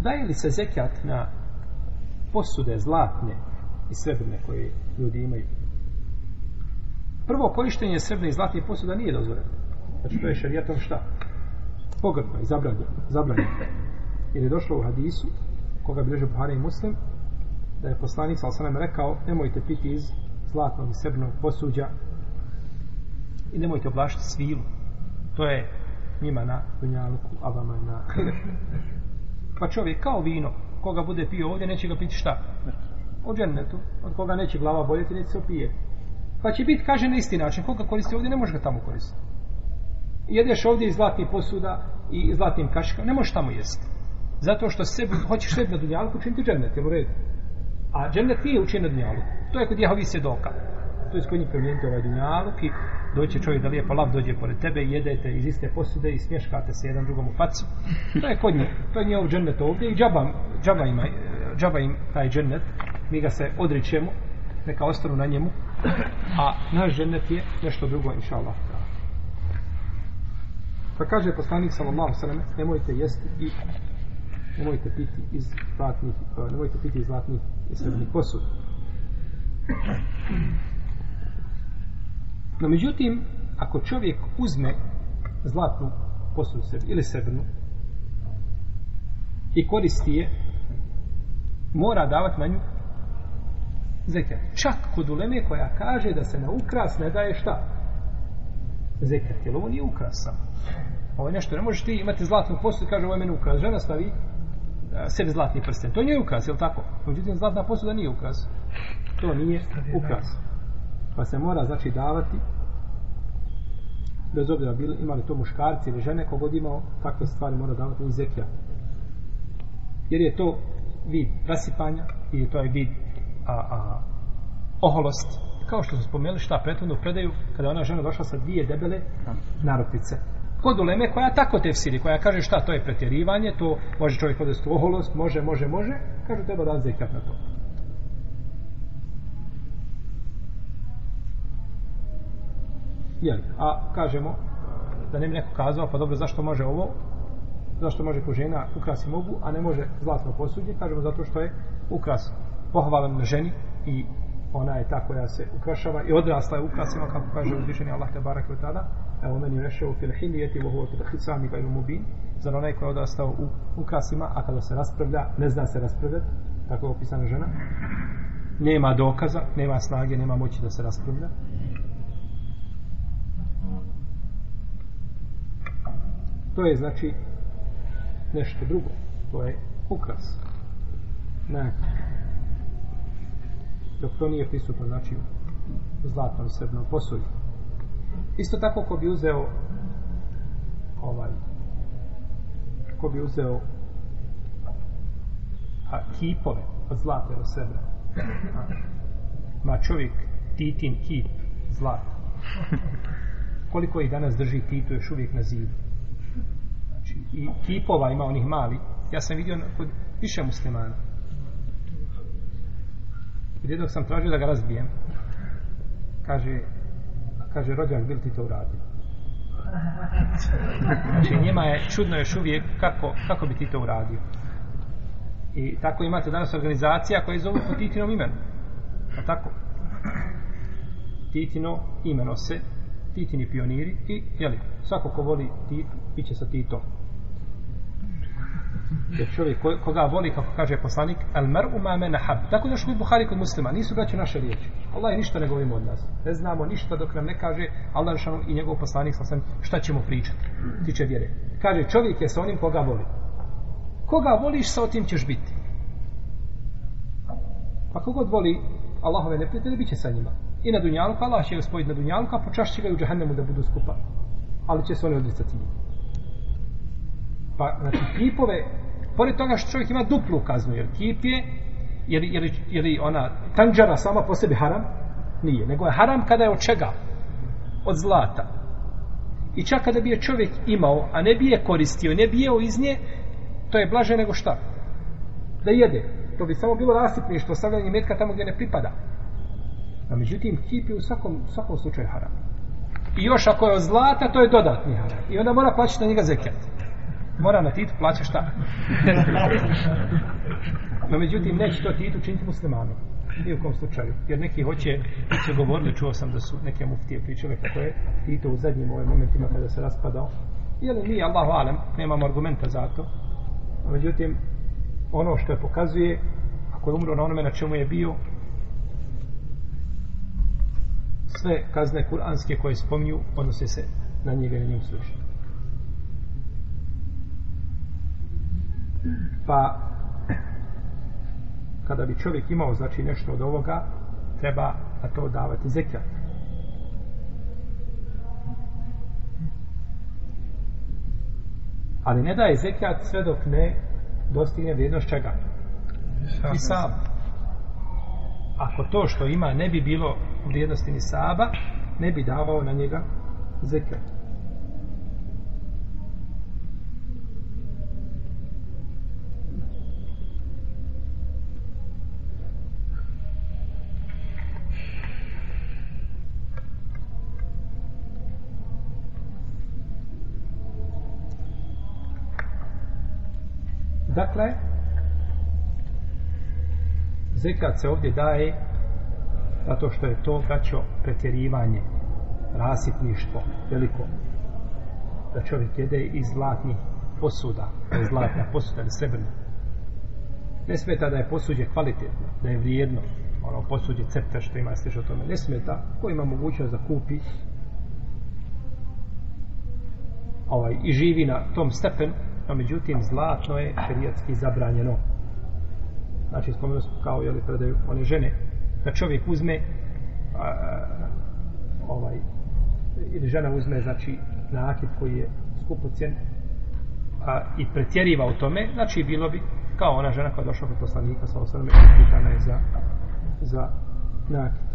daje li se zekat na posude zlatne i srebrne koje ljudi imaju prvo korištenje srebrne i zlatne posuda nije dozvoljeno znači to je šarijetom šta pogrdno i zabranjeno, zabranjeno. jer je došlo u hadisu koga bileže Buhari i Muslim da je poslanik sa rekao nemojte piti iz zlatnog i srebrnog posuđa i nemojte oblašiti svilu to je njima na dunjaluku a vama je na Pa čovjek kao vino, koga bude pio ovdje, neće ga piti šta? U džennetu, od koga neće glava boljeti, neće se pije. Pa će biti, kaže, na isti način, koga koristi ovdje, ne može ga tamo koristiti. Jedeš ovdje iz zlatnih posuda i zlatnim kaškama, ne možeš tamo jesti. Zato što se hoćeš sebi na dunjalku, čim ti džennet, jel u redu? A džennet nije učen na dunjalku. To je kod jehovi svjedoka to je skonji promijeniti ovaj dunjaluk i doće čovjek da lijepo lav dođe pored tebe i jedete iz iste posude i smješkate se jedan drugom u facu. To je kod nje, to je nje ovog dženneta ovdje i džaba, džaba, ima, džaba im taj džennet, mi ga se odrećemo, neka ostanu na njemu, a naš džennet je nešto drugo, inša Allah. Pa kaže poslanik sallallahu sallam, nemojte jesti i nemojte piti iz zlatnih, nemojte piti iz zlatnih i srebrnih posuda. No međutim, ako čovjek uzme zlatnu posudu sebi ili srebrnu i koristi je, mora davati na nju zekat. Čak kod uleme koja kaže da se na ukras ne daje šta? Zekat. Jer ovo nije ukras samo. Ovo je nešto. Ne možeš ti imati zlatnu posudu i kaže ovo je meni ukras. Žena stavi e, sebi zlatni prsten. To nije ukras, je li tako? Međutim, zlatna posuda nije ukras. To nije ukras. Stavi, pa se mora znači davati bez obzira bili imali to muškarci ili žene kogod imao takve stvari mora davati i zekija jer je to vid rasipanja i to je vid a, a, oholost kao što su spomenuli šta prethodno predaju kada ona žena došla sa dvije debele narupice kod uleme koja tako te vsiri, koja kaže šta to je pretjerivanje, to može čovjek podesti oholost, može, može, može, kaže treba dan zekijat na to. Jeli, a kažemo, da ne bi neko kazao, pa dobro, zašto može ovo, zašto može ko žena ukrasi mogu, a ne može zlatno posuđe, kažemo zato što je ukras pohvalan na ženi i ona je ta koja se ukrašava i odrasla je ukrasima, kako kaže uzvišeni Allah te barak od tada, evo meni reše u filhinijeti, u hovotu da hisam i ga ilu mubin, zar onaj koja je odrastao u ukrasima, a kada se raspravlja, ne zna se raspravljati, tako je opisana žena, nema dokaza, nema snage, nema moći da se raspravlja, to je znači nešto drugo to je ukras na dok to nije prisutno znači u zlatnom srebrnom posudi isto tako ko bi uzeo ovaj ko bi uzeo a, kipove od zlata ili srebra ma čovjek titin kip zlata koliko i danas drži Tito još uvijek na zidu znači, i kipova ima onih mali, ja sam vidio kod više muslimana. Kod jednog sam tražio da ga razbijem, kaže, kaže, rođak, bil ti to uradio? Znači, njima je čudno još uvijek kako, kako bi ti to uradio. I tako imate danas organizacija koja je zove po titinom imenu. A tako? Titino imeno se, titini pioniri i, jeli, svako ko voli Tito, bit će sa Titom jer čovjek koga voli, kako kaže poslanik, al mer umame na hab. Tako da što je Buhari kod muslima, nisu braće naše riječi. Allah ništa ne govorimo od nas. Ne znamo ništa dok nam ne kaže Allah šanom i njegov poslanik sa svem šta ćemo pričati. Tiče vjere. Kaže, čovjek je sa onim koga voli. Koga voliš, sa otim ćeš biti. Pa kogod voli Allahove neprijatelje, bit će sa njima. I na dunjalu, Allah će ju spojiti na dunjalu, a počašće ga i u džahennemu da budu skupa. Ali će se oni odricati njih. Pa, znači, kipove, pored toga što čovjek ima duplu kaznu, jer kip je, jer, jer, jer, jer ona tanđara sama po sebi haram, nije, nego je haram kada je od čega? Od zlata. I čak kada bi je čovjek imao, a ne bi je koristio, ne bi jeo iz nje, to je blaže nego šta? Da jede. To bi samo bilo rasipništvo, stavljanje metka tamo gdje ne pripada. A međutim, kip je u svakom, svakom slučaju haram. I još ako je od zlata, to je dodatni haram. I onda mora plaćati na njega zekijat mora na Titu plaća šta? no međutim, neće to Titu činiti muslimanom. Ni u kom slučaju. Jer neki hoće, kad se govorili, čuo sam da su neke muftije pričale kako je Tito u zadnjim ovim momentima kada se raspadao. Jel mi, Allahu alem, nemamo argumenta za to. No međutim, ono što je pokazuje, ako je umro na onome na čemu je bio, sve kazne kuranske koje spomnju, odnose se na njega i na njim slušaju. pa kada bi čovjek imao znači nešto od ovoga treba na to davati zekijat ali ne daje zekijat sve dok ne dostigne vrijednost čega i sam ako to što ima ne bi bilo vrijednosti ni saba ne bi davao na njega zekijat dakle zekat se ovdje daje zato što je to braćo pretjerivanje rasitništvo veliko da čovjek jede iz zlatnih posuda zlatna posuda ili srebrna ne smeta da je posuđe kvalitetno da je vrijedno ono posuđe cepta što ima sliš o tome ne smeta ko ima mogućnost da kupi ovaj, i živi na tom stepenu a pa međutim zlatno je šerijatski zabranjeno. Znači, spomenuo smo kao, jel, predaju one žene, da čovjek uzme, a, ovaj, ili žena uzme, znači, nakit koji je skupo cijen, a, i pretjeriva u tome, znači, bilo bi kao ona žena koja je došla kod poslanika sa osvrme i pitana je za, za nakit.